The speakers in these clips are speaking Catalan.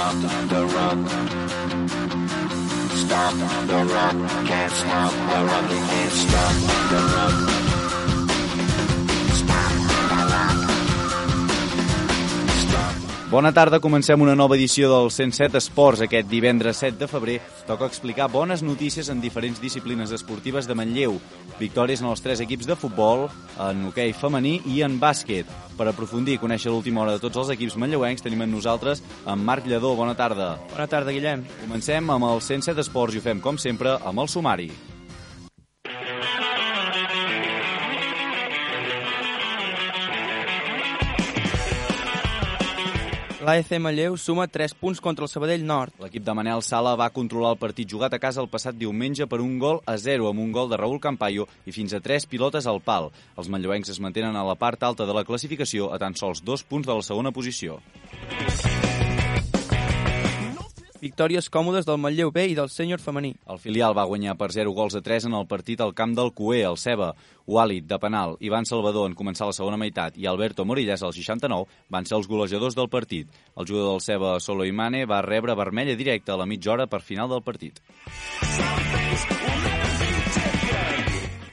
Stop the run. Stop the run. Can't stop the run. You can't stop the run. Bona tarda, comencem una nova edició del 107 Esports. Aquest divendres 7 de febrer toca explicar bones notícies en diferents disciplines esportives de Manlleu. Victòries en els tres equips de futbol, en hoquei femení i en bàsquet. Per aprofundir i conèixer l'última hora de tots els equips manlleuencs tenim amb nosaltres en Marc Lledó. Bona tarda. Bona tarda, Guillem. Comencem amb el 107 Esports i ho fem, com sempre, amb el sumari. L'AEC Manlleu suma 3 punts contra el Sabadell Nord. L'equip de Manel Sala va controlar el partit jugat a casa el passat diumenge per un gol a 0 amb un gol de Raúl Campayo i fins a 3 pilotes al pal. Els manlleuencs es mantenen a la part alta de la classificació a tan sols dos punts de la segona posició. Victòries còmodes del Manlleu B i del sènior femení. El filial va guanyar per 0 gols a 3 en el partit al camp del Cué, el Ceba. Walid, de penal, Ivan Salvador en començar la segona meitat i Alberto Morillas, al 69, van ser els golejadors del partit. El jugador del Ceba, Solo Imane, va rebre vermella directa a la mitja hora per final del partit.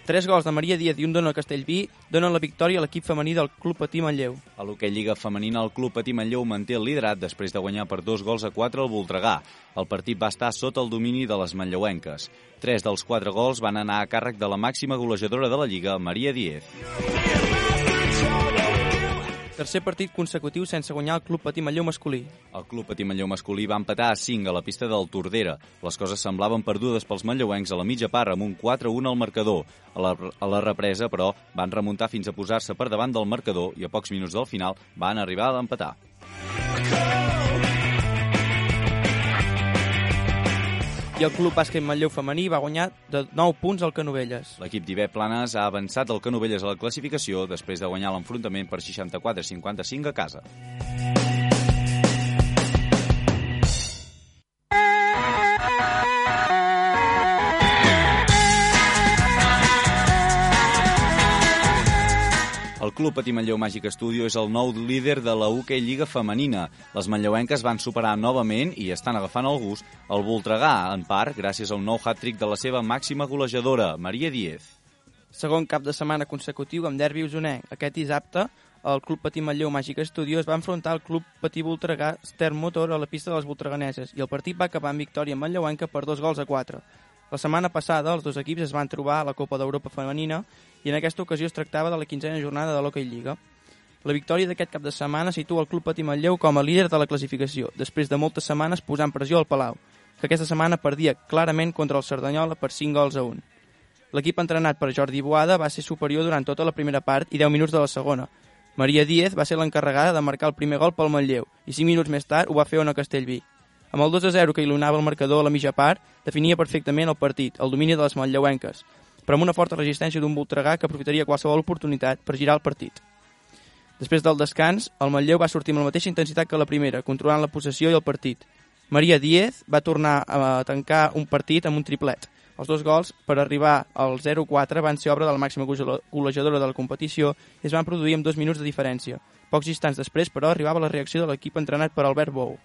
Tres gols de Maria Díaz i un dona Castellví donen la victòria a l'equip femení del Club Patí Manlleu. A l'hoquei Lliga Femenina, el Club Patí Manlleu manté el liderat després de guanyar per dos gols a quatre al Voltregà. El partit va estar sota el domini de les manlleuenques. Tres dels quatre gols van anar a càrrec de la màxima golejadora de la Lliga, Maria Díez. Tercer partit consecutiu sense guanyar el Club Patí Manlleu masculí. El Club Patí Manlleu masculí va empatar a 5 a la pista del Tordera. Les coses semblaven perdudes pels manlleuencs a la mitja part amb un 4-1 al marcador. A la, a la represa, però, van remuntar fins a posar-se per davant del marcador i a pocs minuts del final van arribar a l'empatar. I el Club Bàsquet Manlleu femení va guanyar de 9 punts al Canovelles. L'equip d'Ivet Planes ha avançat el Canovelles a la classificació després de guanyar l'enfrontament per 64-55 a casa. El Club Patí Manlleu Màgic Studio és el nou líder de la UK Lliga Femenina. Les manlleuenques van superar novament i estan agafant el gust el Voltregà, en part gràcies a un nou hat-trick de la seva màxima golejadora, Maria Díez. Segon cap de setmana consecutiu amb derbi usonenc. Aquest dissabte, el Club Patí Manlleu Màgic Studio es va enfrontar al Club Patí Voltregà Stern Motor a la pista de les Voltreganeses i el partit va acabar amb victòria manlleuenca per dos gols a quatre. La setmana passada, els dos equips es van trobar a la Copa d'Europa Femenina i en aquesta ocasió es tractava de la quinzena jornada de l'Hockey Lliga. La victòria d'aquest cap de setmana situa el Club Patí Manlleu com a líder de la classificació, després de moltes setmanes posant pressió al Palau, que aquesta setmana perdia clarament contra el Cerdanyola per 5 gols a 1. L'equip entrenat per Jordi Boada va ser superior durant tota la primera part i 10 minuts de la segona. Maria Díez va ser l'encarregada de marcar el primer gol pel Manlleu i 5 minuts més tard ho va fer Ona Castellví. Amb el 2 a 0 que il·luminava el marcador a la mitja part, definia perfectament el partit, el domini de les manlleuenques, però amb una forta resistència d'un Voltregà que aprofitaria qualsevol oportunitat per girar el partit. Després del descans, el Manlleu va sortir amb la mateixa intensitat que la primera, controlant la possessió i el partit. Maria Díez va tornar a tancar un partit amb un triplet. Els dos gols, per arribar al 0-4, van ser obra de la màxima golejadora de la competició i es van produir amb dos minuts de diferència. Pocs instants després, però, arribava la reacció de l'equip entrenat per Albert Bou.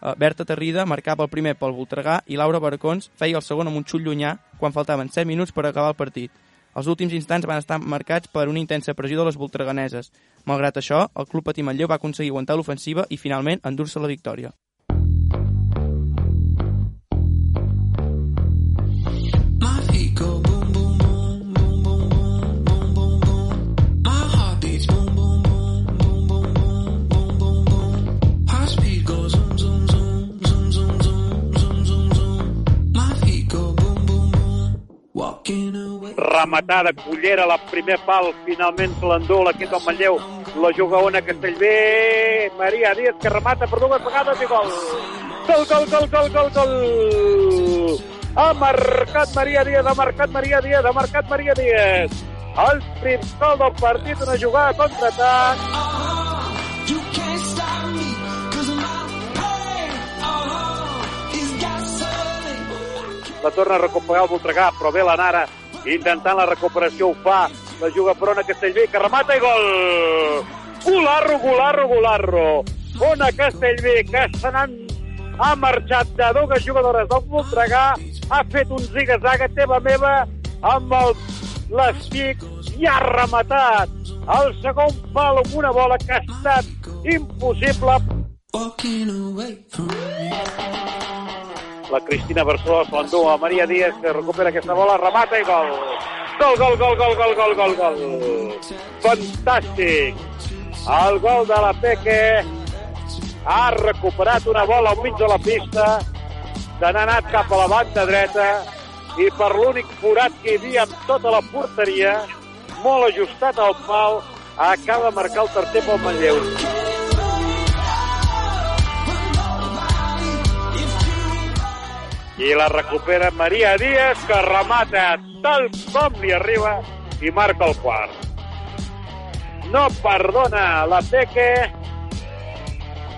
Uh, Berta Terrida marcava el primer pel Voltregà i Laura Barcons feia el segon amb un xut llunyà quan faltaven 7 minuts per acabar el partit. Els últims instants van estar marcats per una intensa pressió de les voltreganeses. Malgrat això, el Club Patí Manlleu va aconseguir aguantar l'ofensiva i finalment endur-se la victòria. Rematada, cullera, la primer pal, finalment l'endú l'equip del Manlleu La juga una Castellbé, Maria Díaz que remata per dues vegades i gol. Gol, gol, gol, gol, gol, gol. Ha marcat Maria Díaz, ha marcat Maria Díaz, ha marcat Maria Díaz. El principal del partit, una jugada is gasoline. La torna a recuperar el Voltregà, però bé l'Anara intentant la recuperació, ho fa. La juga per Ona Castellbé, que remata i gol! Golarro, golarro, golarro! Ona Castellbé, que se n'han ha marxat de dues jugadores del Voltregà, ha fet un ziga-zaga teva meva amb el l'estic i ha rematat el segon pal amb una bola que ha estat impossible Walking away from me. La Cristina Barceló l'endú a Maria Díaz, que recupera aquesta bola, remata i gol. Gol, gol, gol, gol, gol, gol, gol, gol. Fantàstic. El gol de la Peque ha recuperat una bola al mig de la pista, se n'ha anat cap a la banda dreta i per l'únic forat que hi havia amb tota la porteria, molt ajustat al pal, acaba de marcar el tercer pel Manlleu. I la recupera Maria Díaz, que remata tal com li arriba i marca el quart. No perdona la Peque.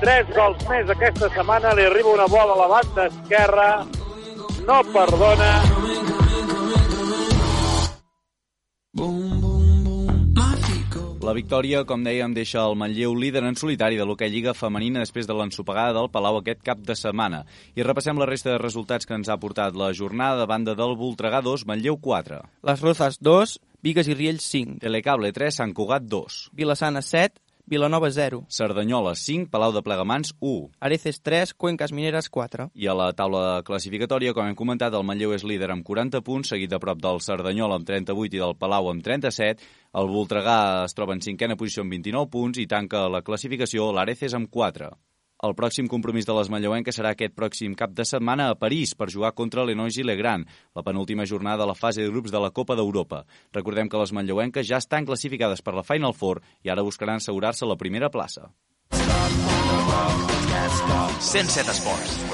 Tres gols més aquesta setmana, li arriba una bola a la banda esquerra. No perdona. Boom, boom. La victòria, com dèiem, deixa el Manlleu líder en solitari de l'hoquei Lliga femenina després de l'ensopegada del Palau aquest cap de setmana. I repassem la resta de resultats que ens ha portat la jornada de banda del Voltregà 2, Manlleu 4. Les Rozas 2, Vigues i Riells 5, Telecable 3, Sant Cugat 2. Vilassana 7, Vilanova 0, Cerdanyola 5, Palau de Plegamans 1. Areces 3, Cuenques Mineres 4. I a la taula classificatòria, com hem comentat, el Manlleu és líder amb 40 punts, seguit a prop del Cerdanyola amb 38 i del Palau amb 37. El Voltregà es troba en cinquena posició amb 29 punts i tanca la classificació l'Areces amb 4. El pròxim compromís de les manlleuenques serà aquest pròxim cap de setmana a París per jugar contra l'Enoix i Legrand, la penúltima jornada de la fase de grups de la Copa d'Europa. Recordem que les manlleuenques ja estan classificades per la Final Four i ara buscaran assegurar-se la primera plaça. 107 Esports.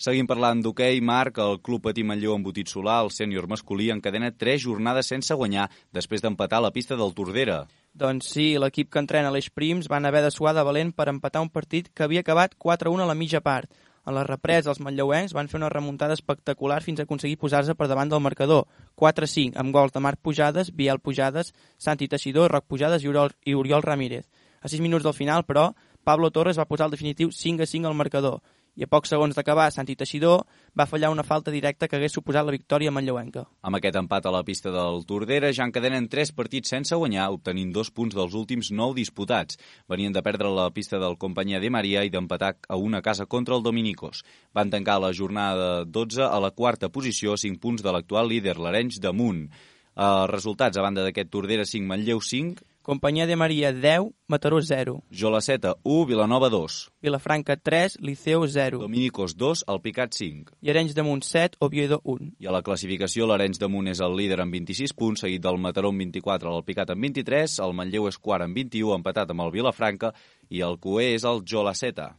Seguim parlant d'hoquei. Marc, el Club Patí Manlleu embotit solar, el sènior masculí, encadena tres jornades sense guanyar després d'empatar a la pista del Tordera. Doncs sí, l'equip que entrena l'Eix Prims van haver de suar de valent per empatar un partit que havia acabat 4-1 a la mitja part. A la represa, els manlleuencs van fer una remuntada espectacular fins a aconseguir posar-se per davant del marcador. 4-5, amb gols de Marc Pujades, Biel Pujades, Santi Teixidor, Roc Pujades i Oriol, i Oriol Ramírez. A 6 minuts del final, però, Pablo Torres va posar el definitiu 5-5 al marcador i a pocs segons d'acabar, Santi Teixidor va fallar una falta directa que hagués suposat la victòria manlleuenca. Amb aquest empat a la pista del Tordera ja encadenen tres partits sense guanyar, obtenint dos punts dels últims nou disputats. Venien de perdre la pista del Companyia de Maria i d'empatar a una casa contra el Dominicos. Van tancar la jornada 12 a la quarta posició, 5 punts de l'actual líder, l'Arenys damunt. Uh, resultats, a banda d'aquest Tordera 5, Manlleu 5, Companyia de Maria 10, Mataró 0, Jolaceta 1, Vilanova 2, Vilafranca 3, Liceu 0, Dominicos 2, Alpicat 5. i Arenys de Munt 7, Oviedo 1. I a la classificació l'Arenys de Munt és el líder amb 26 punts, seguit del Mataró amb 24, l'Alpicat amb 23, el Manlleu és quart amb 21, empatat amb el Vilafranca, i el Coé és el Jolaceta.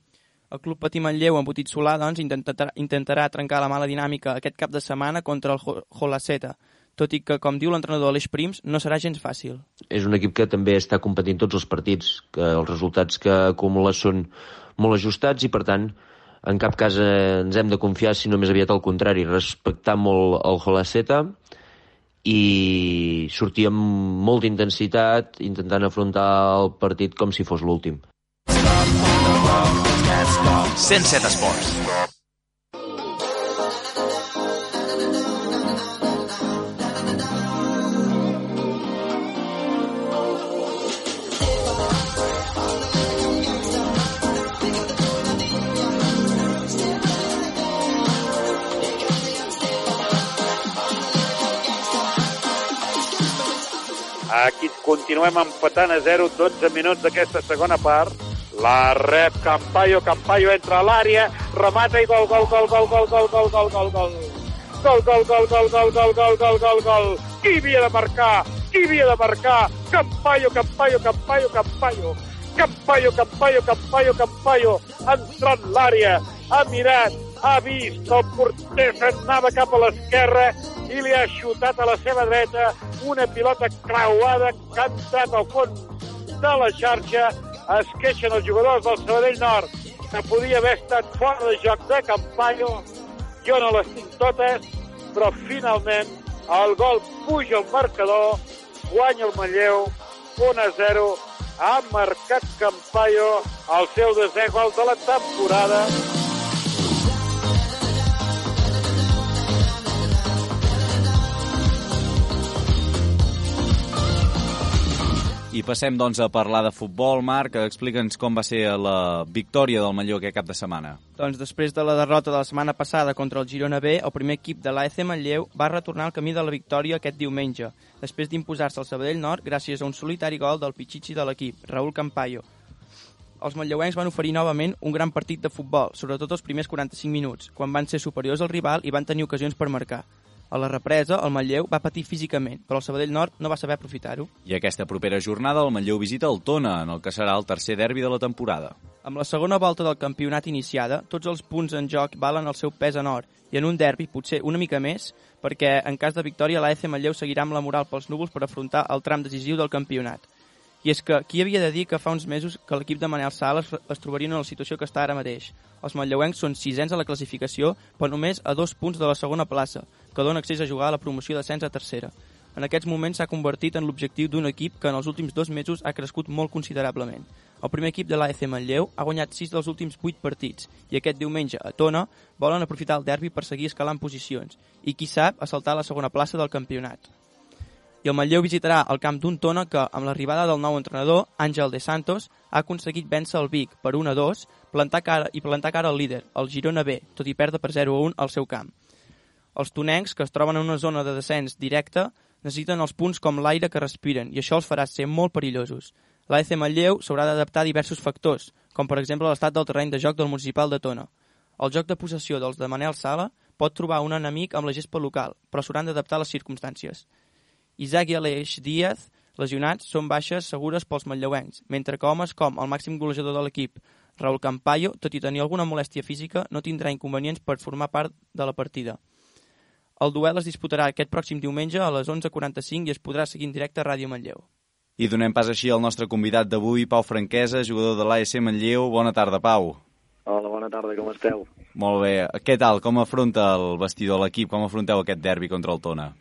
El Club Patí Manlleu, embotit solar, doncs, intentarà, intentarà trencar la mala dinàmica aquest cap de setmana contra el Jo- Jolaceta, tot i que, com diu l'entrenador Aleix Prims, no serà gens fàcil. és un equip que també està competint tots els partits, que els resultats que acumula són molt ajustats i, per tant, en cap cas ens hem de confiar, sinó més aviat al contrari, respectar molt el Holaceta i sortir amb molta intensitat, intentant afrontar el partit com si fos l'últim. 107 Esports. Aquí continuem empatant a 0, 12 minuts d'aquesta segona part. La rep Campayo, Campayo entra a l'àrea, remata i gol, gol, gol, gol, gol, gol, gol, gol, gol, gol. Gol, gol, gol, gol, gol, gol, gol, gol, gol, gol. Qui havia de marcar? qui havia de marcar? Campayo, Campayo, Campayo, Campayo. Campayo, Campayo, Campayo, Campayo. Ha entrat l'àrea, ha mirat, ha vist el porter anava cap a l'esquerra i li ha xutat a la seva dreta una pilota creuada que ha entrat al fons de la xarxa. Es queixen els jugadors del Sabadell Nord que podia haver estat fora de joc de Campayo. Jo no les tinc totes, però finalment el gol puja al marcador, guanya el Manlleu, 1 a 0, ha marcat Campayo el seu desè gol de la temporada. I passem, doncs, a parlar de futbol. Marc, explica'ns com va ser la victòria del Manlleu aquest cap de setmana. Doncs després de la derrota de la setmana passada contra el Girona B, el primer equip de l'AEC Manlleu va retornar al camí de la victòria aquest diumenge, després d'imposar-se al Sabadell Nord gràcies a un solitari gol del pitxitxi de l'equip, Raúl Campayo. Els manlleuencs van oferir novament un gran partit de futbol, sobretot els primers 45 minuts, quan van ser superiors al rival i van tenir ocasions per marcar. A la represa, el Manlleu va patir físicament, però el Sabadell Nord no va saber aprofitar-ho. I aquesta propera jornada el Manlleu visita el Tona, en el que serà el tercer derbi de la temporada. Amb la segona volta del campionat iniciada, tots els punts en joc valen el seu pes en or, i en un derbi potser una mica més, perquè en cas de victòria l'AEC Manlleu seguirà amb la moral pels núvols per afrontar el tram decisiu del campionat. I és que qui havia de dir que fa uns mesos que l'equip de Manel Sala es, es trobaria en la situació que està ara mateix. Els manlleuencs són sisens a la classificació, però només a dos punts de la segona plaça, que dona accés a jugar a la promoció d'ascens a tercera. En aquests moments s'ha convertit en l'objectiu d'un equip que en els últims dos mesos ha crescut molt considerablement. El primer equip de l'AEC Manlleu ha guanyat 6 dels últims 8 partits i aquest diumenge a Tona volen aprofitar el derbi per seguir escalant posicions i, qui sap, assaltar la segona plaça del campionat i el Manlleu visitarà el camp d'un Tona que, amb l'arribada del nou entrenador, Àngel de Santos, ha aconseguit vèncer el Vic per 1 a 2 plantar cara, i plantar cara al líder, el Girona B, tot i perdre per 0 a 1 al seu camp. Els tonencs, que es troben en una zona de descens directe, necessiten els punts com l'aire que respiren i això els farà ser molt perillosos. L'AEC Manlleu s'haurà d'adaptar a diversos factors, com per exemple l'estat del terreny de joc del municipal de Tona. El joc de possessió dels de Manel Sala pot trobar un enemic amb la gespa local, però s'hauran d'adaptar a les circumstàncies. Isaac i Aleix Díaz, lesionats, són baixes segures pels manlleuencs, mentre que homes com el màxim golejador de l'equip, Raúl Campayo, tot i tenir alguna molèstia física, no tindrà inconvenients per formar part de la partida. El duel es disputarà aquest pròxim diumenge a les 11.45 i es podrà seguir en directe a Ràdio Manlleu. I donem pas així al nostre convidat d'avui, Pau Franquesa, jugador de l'ASC Manlleu. Bona tarda, Pau. Hola, bona tarda, com esteu? Molt bé. Què tal? Com afronta el vestidor l'equip? Com afronteu aquest derbi contra el Tona?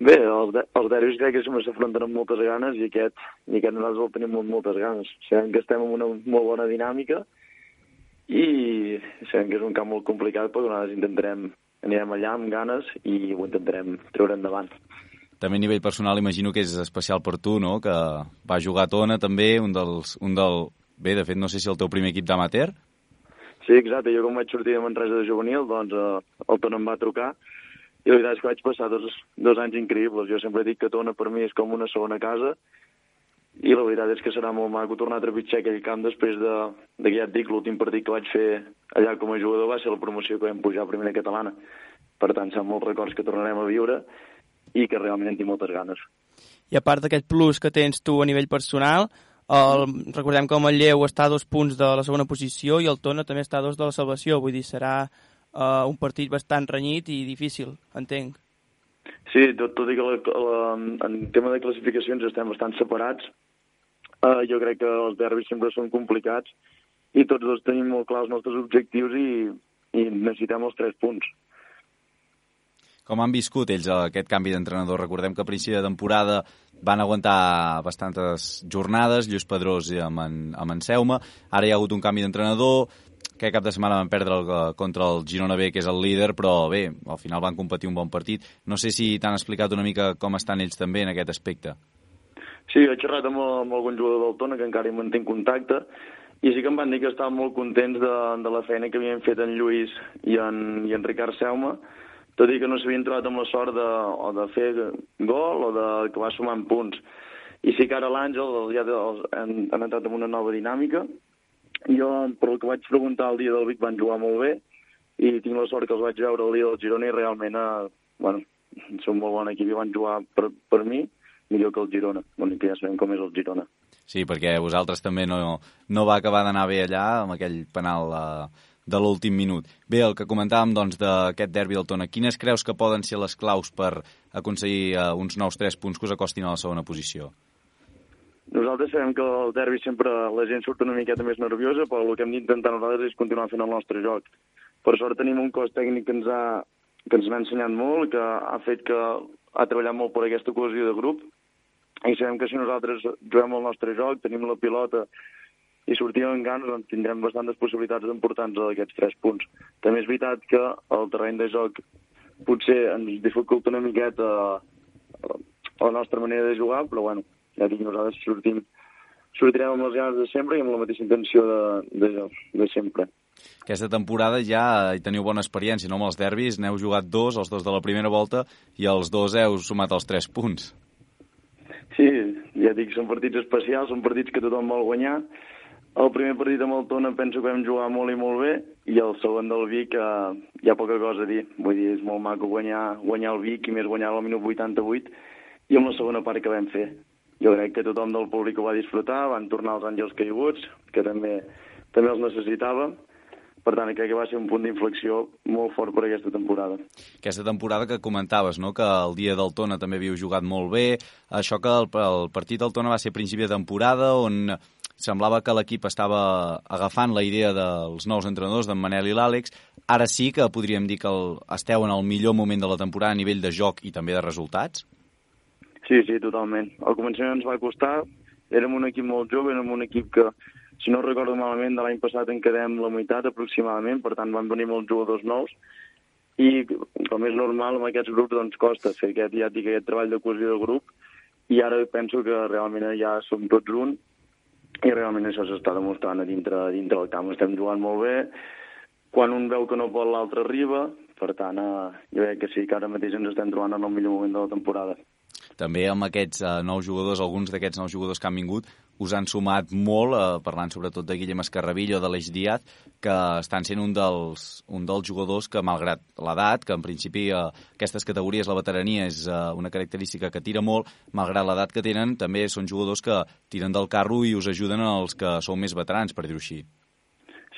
Bé, els, de els derbis crec que sempre s'afronten amb moltes ganes i aquest, i aquest nosaltres el tenim amb moltes ganes. Sabem que estem en una molt bona dinàmica i sabem que és un camp molt complicat, però nosaltres intentarem, anirem allà amb ganes i ho intentarem treure endavant. També a nivell personal imagino que és especial per tu, no?, que va jugar a Tona també, un dels... Un del... Bé, de fet, no sé si el teu primer equip d'amater? Sí, exacte. Jo com vaig sortir de Manresa de juvenil, doncs eh, el Tona em va trucar i la veritat és que vaig passar dos, dos anys increïbles. Jo sempre dic que Tona per mi és com una segona casa i la veritat és que serà molt maco tornar a trepitjar aquell camp després de, de que ja et dic, l'últim partit que vaig fer allà com a jugador va ser la promoció que vam pujar a primera catalana. Per tant, són molts records que tornarem a viure i que realment en tinc moltes ganes. I a part d'aquest plus que tens tu a nivell personal, el, recordem que el Manlleu està a dos punts de la segona posició i el Tona també està a dos de la salvació, vull dir, serà uh, un partit bastant renyit i difícil, entenc. Sí, tot, tot i que la, la, en tema de classificacions estem bastant separats, uh, jo crec que els derbis sempre són complicats i tots dos tenim molt clars els nostres objectius i, i necessitem els tres punts. Com han viscut ells aquest canvi d'entrenador? Recordem que a principi de temporada van aguantar bastantes jornades, Lluís Pedrós i amb en, amb en Seuma. Ara hi ha hagut un canvi d'entrenador, que cap de setmana van perdre el, contra el Girona B, que és el líder, però bé, al final van competir un bon partit. No sé si t'han explicat una mica com estan ells també en aquest aspecte. Sí, he xerrat amb, amb algun jugador del Tona, que encara hi mantenc contacte, i sí que em van dir que estaven molt contents de, de la feina que havien fet en Lluís i en, i en Ricard Seuma, tot i que no s'havien trobat amb la sort de, o de fer gol o de que va sumant punts. I sí que ara l'Àngel ja han, han entrat en una nova dinàmica. Jo, per el que vaig preguntar el dia del Vic, van jugar molt bé i tinc la sort que els vaig veure el dia del Girona i realment, eh, bueno, són molt bon equip i van jugar per, per mi millor que el Girona, l'únic que ja sabem com és el Girona. Sí, perquè vosaltres també no, no va acabar d'anar bé allà amb aquell penal eh, de l'últim minut. Bé, el que comentàvem doncs, d'aquest derbi del Tona, quines creus que poden ser les claus per aconseguir eh, uns nous 3 punts que us acostin a la segona posició? Nosaltres sabem que el derbi sempre la gent surt una miqueta més nerviosa, però el que hem d'intentar nosaltres és continuar fent el nostre joc. Per sort tenim un cos tècnic que ens ha, que ens n'ha ensenyat molt, que ha fet que ha treballat molt per aquesta cohesió de grup, i sabem que si nosaltres juguem el nostre joc, tenim la pilota i sortim en ganes, doncs tindrem bastantes possibilitats d'emportar-nos d'aquests tres punts. També és veritat que el terreny de joc potser ens dificulta una miqueta la nostra manera de jugar, però bueno, ja dic, nosaltres sortim, sortirem amb les ganes de sempre i amb la mateixa intenció de, de, de sempre. Aquesta temporada ja hi teniu bona experiència, no? Amb els derbis n'heu jugat dos, els dos de la primera volta, i els dos heu sumat els tres punts. Sí, ja dic, són partits especials, són partits que tothom vol guanyar. El primer partit amb el Tona penso que vam jugar molt i molt bé, i el segon del Vic eh, hi ha poca cosa a dir. Vull dir, és molt maco guanyar, guanyar el Vic, i més guanyar al minut 88, i amb la segona part que vam fer. Jo crec que tothom del públic ho va disfrutar, van tornar els àngels caiguts, que també, també els necessitàvem, per tant, crec que va ser un punt d'inflexió molt fort per aquesta temporada. Aquesta temporada que comentaves, no? que el dia del Tona també havíeu jugat molt bé, això que el, el partit del Tona va ser principi de temporada, on semblava que l'equip estava agafant la idea dels nous entrenadors, d'en Manel i l'Àlex, ara sí que podríem dir que el, esteu en el millor moment de la temporada a nivell de joc i també de resultats? Sí, sí, totalment. Al començament ens va costar, érem un equip molt jove, érem un equip que, si no recordo malament, de l'any passat en quedem la meitat aproximadament, per tant van venir molts jugadors nous, i com és normal amb aquests grups doncs costa fer aquest, ja dic, aquest treball de cohesió de grup, i ara penso que realment ja som tots un, i realment això s'està demostrant a dintre, a dintre del camp. Estem jugant molt bé, quan un veu que no pot l'altre arriba, per tant, eh, jo crec que sí, que ara mateix ens estem trobant en el millor moment de la temporada. També amb aquests eh, nous jugadors, alguns d'aquests nous jugadors que han vingut, us han sumat molt, eh, parlant sobretot de Guillem Escarrabillo, de l'Eix Díaz, que estan sent un dels, un dels jugadors que, malgrat l'edat, que en principi eh, aquestes categories, la veterania és eh, una característica que tira molt, malgrat l'edat que tenen, també són jugadors que tiren del carro i us ajuden als que sou més veterans, per dir-ho així.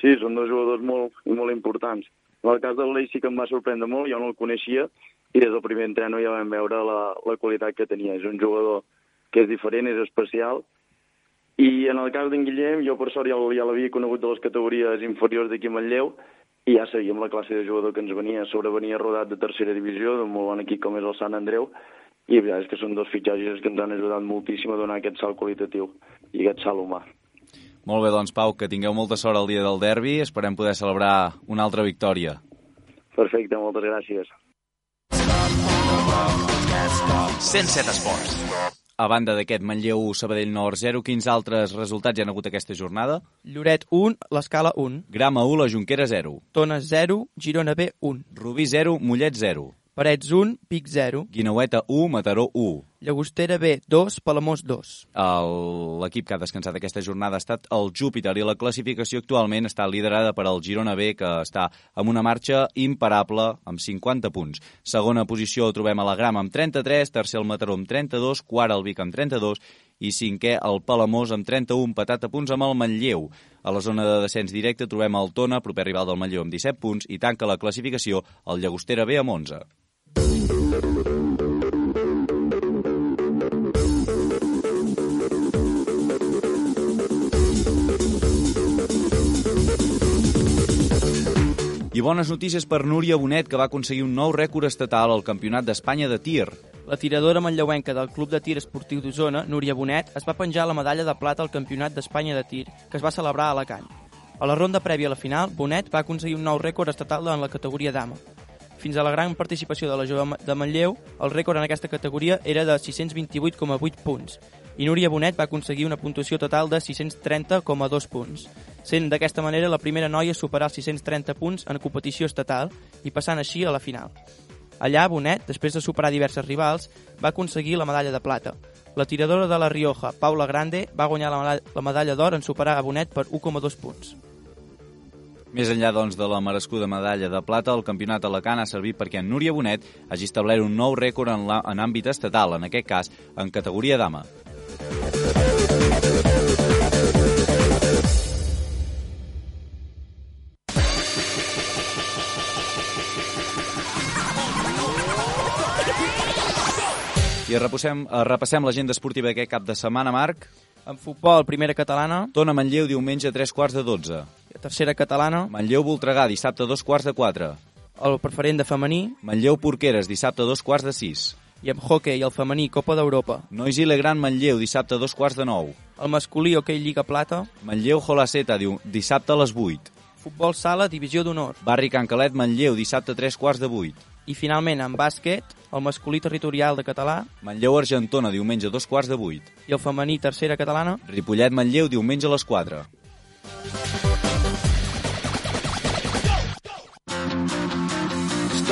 Sí, són dos jugadors molt, molt importants. En el cas del Leix sí que em va sorprendre molt, jo no el coneixia, i des del primer entreno ja vam veure la, la qualitat que tenia. És un jugador que és diferent, és especial, i en el cas d'en Guillem, jo per sort ja, ja l'havia conegut de les categories inferiors d'aquí a Manlleu, i ja sabíem la classe de jugador que ens venia. Sobre venia rodat de tercera divisió, d'un molt bon equip com és el Sant Andreu, i la veritat és que són dos fitxatges que ens han ajudat moltíssim a donar aquest salt qualitatiu i aquest salt humà. Molt bé, doncs, Pau, que tingueu molta sort el dia del derbi. Esperem poder celebrar una altra victòria. Perfecte, moltes gràcies. 107 Esports. A banda d'aquest Manlleu Sabadell Nord 0, quins altres resultats hi han hagut aquesta jornada? Lloret 1, l'Escala 1. Grama 1, la Junquera 0. Tona 0, Girona B 1. Rubí 0, Mollet 0. Parets 1, Pic 0. Guinaueta 1, Mataró 1. Llagostera B 2, Palamós 2. El- L'equip que ha descansat aquesta jornada ha estat el Júpiter i la classificació actualment està liderada per el Girona B, que està amb una marxa imparable amb 50 punts. Segona posició trobem a la Grama amb 33, tercer el Mataró amb 32, quart el Vic amb 32 i cinquè el Palamós amb 31, patat a punts amb el Manlleu. A la zona de descens directe trobem el Tona, proper rival del Manlleu amb 17 punts i tanca la classificació el Llagostera B amb 11. I bones notícies per Núria Bonet, que va aconseguir un nou rècord estatal al Campionat d'Espanya de tir. La tiradora manlleuenca del Club de Tir Esportiu d'Osona, Núria Bonet, es va penjar la medalla de plata al Campionat d'Espanya de Tir, que es va celebrar a Alacant. A la ronda prèvia a la final, Bonet va aconseguir un nou rècord estatal en la categoria dama. Fins a la gran participació de la jove de Manlleu, el rècord en aquesta categoria era de 628,8 punts, i Núria Bonet va aconseguir una puntuació total de 630,2 punts, sent d'aquesta manera la primera noia a superar els 630 punts en competició estatal i passant així a la final. Allà, Bonet, després de superar diverses rivals, va aconseguir la medalla de plata. La tiradora de la Rioja, Paula Grande, va guanyar la medalla, la medalla d'or en superar a Bonet per 1,2 punts. Més enllà doncs, de la merescuda medalla de plata, el campionat alacant ha servit perquè Núria Bonet hagi establert un nou rècord en, la, en àmbit estatal, en aquest cas en categoria dama. I repassem, repassem l'agenda esportiva d'aquest cap de setmana, Marc. En futbol, primera catalana, Tona Manlleu diumenge a 3 quarts de 12. Tercera catalana, Manlleu Voltregà dissabte a 2 quarts de 4. el preferent de femení Manlleu Porqueres dissabte a 2 quarts de 6. i en hockey el femení Copa d'Europa. Nois i Legrand Manlleu dissabte a 2 quarts de 9. El masculí hoquei Lliga Plata, Manlleu Jolaceta diu, dissabte a les 8. futbol sala Divisió d'Honor. Barri Can Calet Manlleu dissabte a 3 quarts de 8. I finalment en bàsquet, el masculí territorial de català Manlleu Argentona diumenge a 2 quarts de 8. i el femení tercera catalana Ripollet Manlleu diumenge a les 4.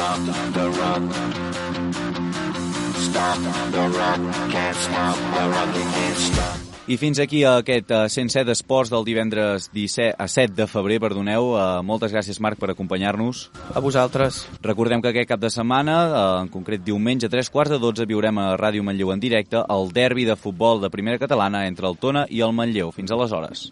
Stop the run. Stop the run. Can't stop the run. They can't stop. I fins aquí aquest eh, 107 esports del divendres 17, a 7 de febrer, perdoneu. Eh, moltes gràcies, Marc, per acompanyar-nos. a vosaltres. Recordem que aquest cap de setmana, eh, en concret diumenge a 3 quarts de 12, viurem a Ràdio Manlleu en directe el derbi de futbol de primera catalana entre el Tona i el Manlleu. Fins aleshores.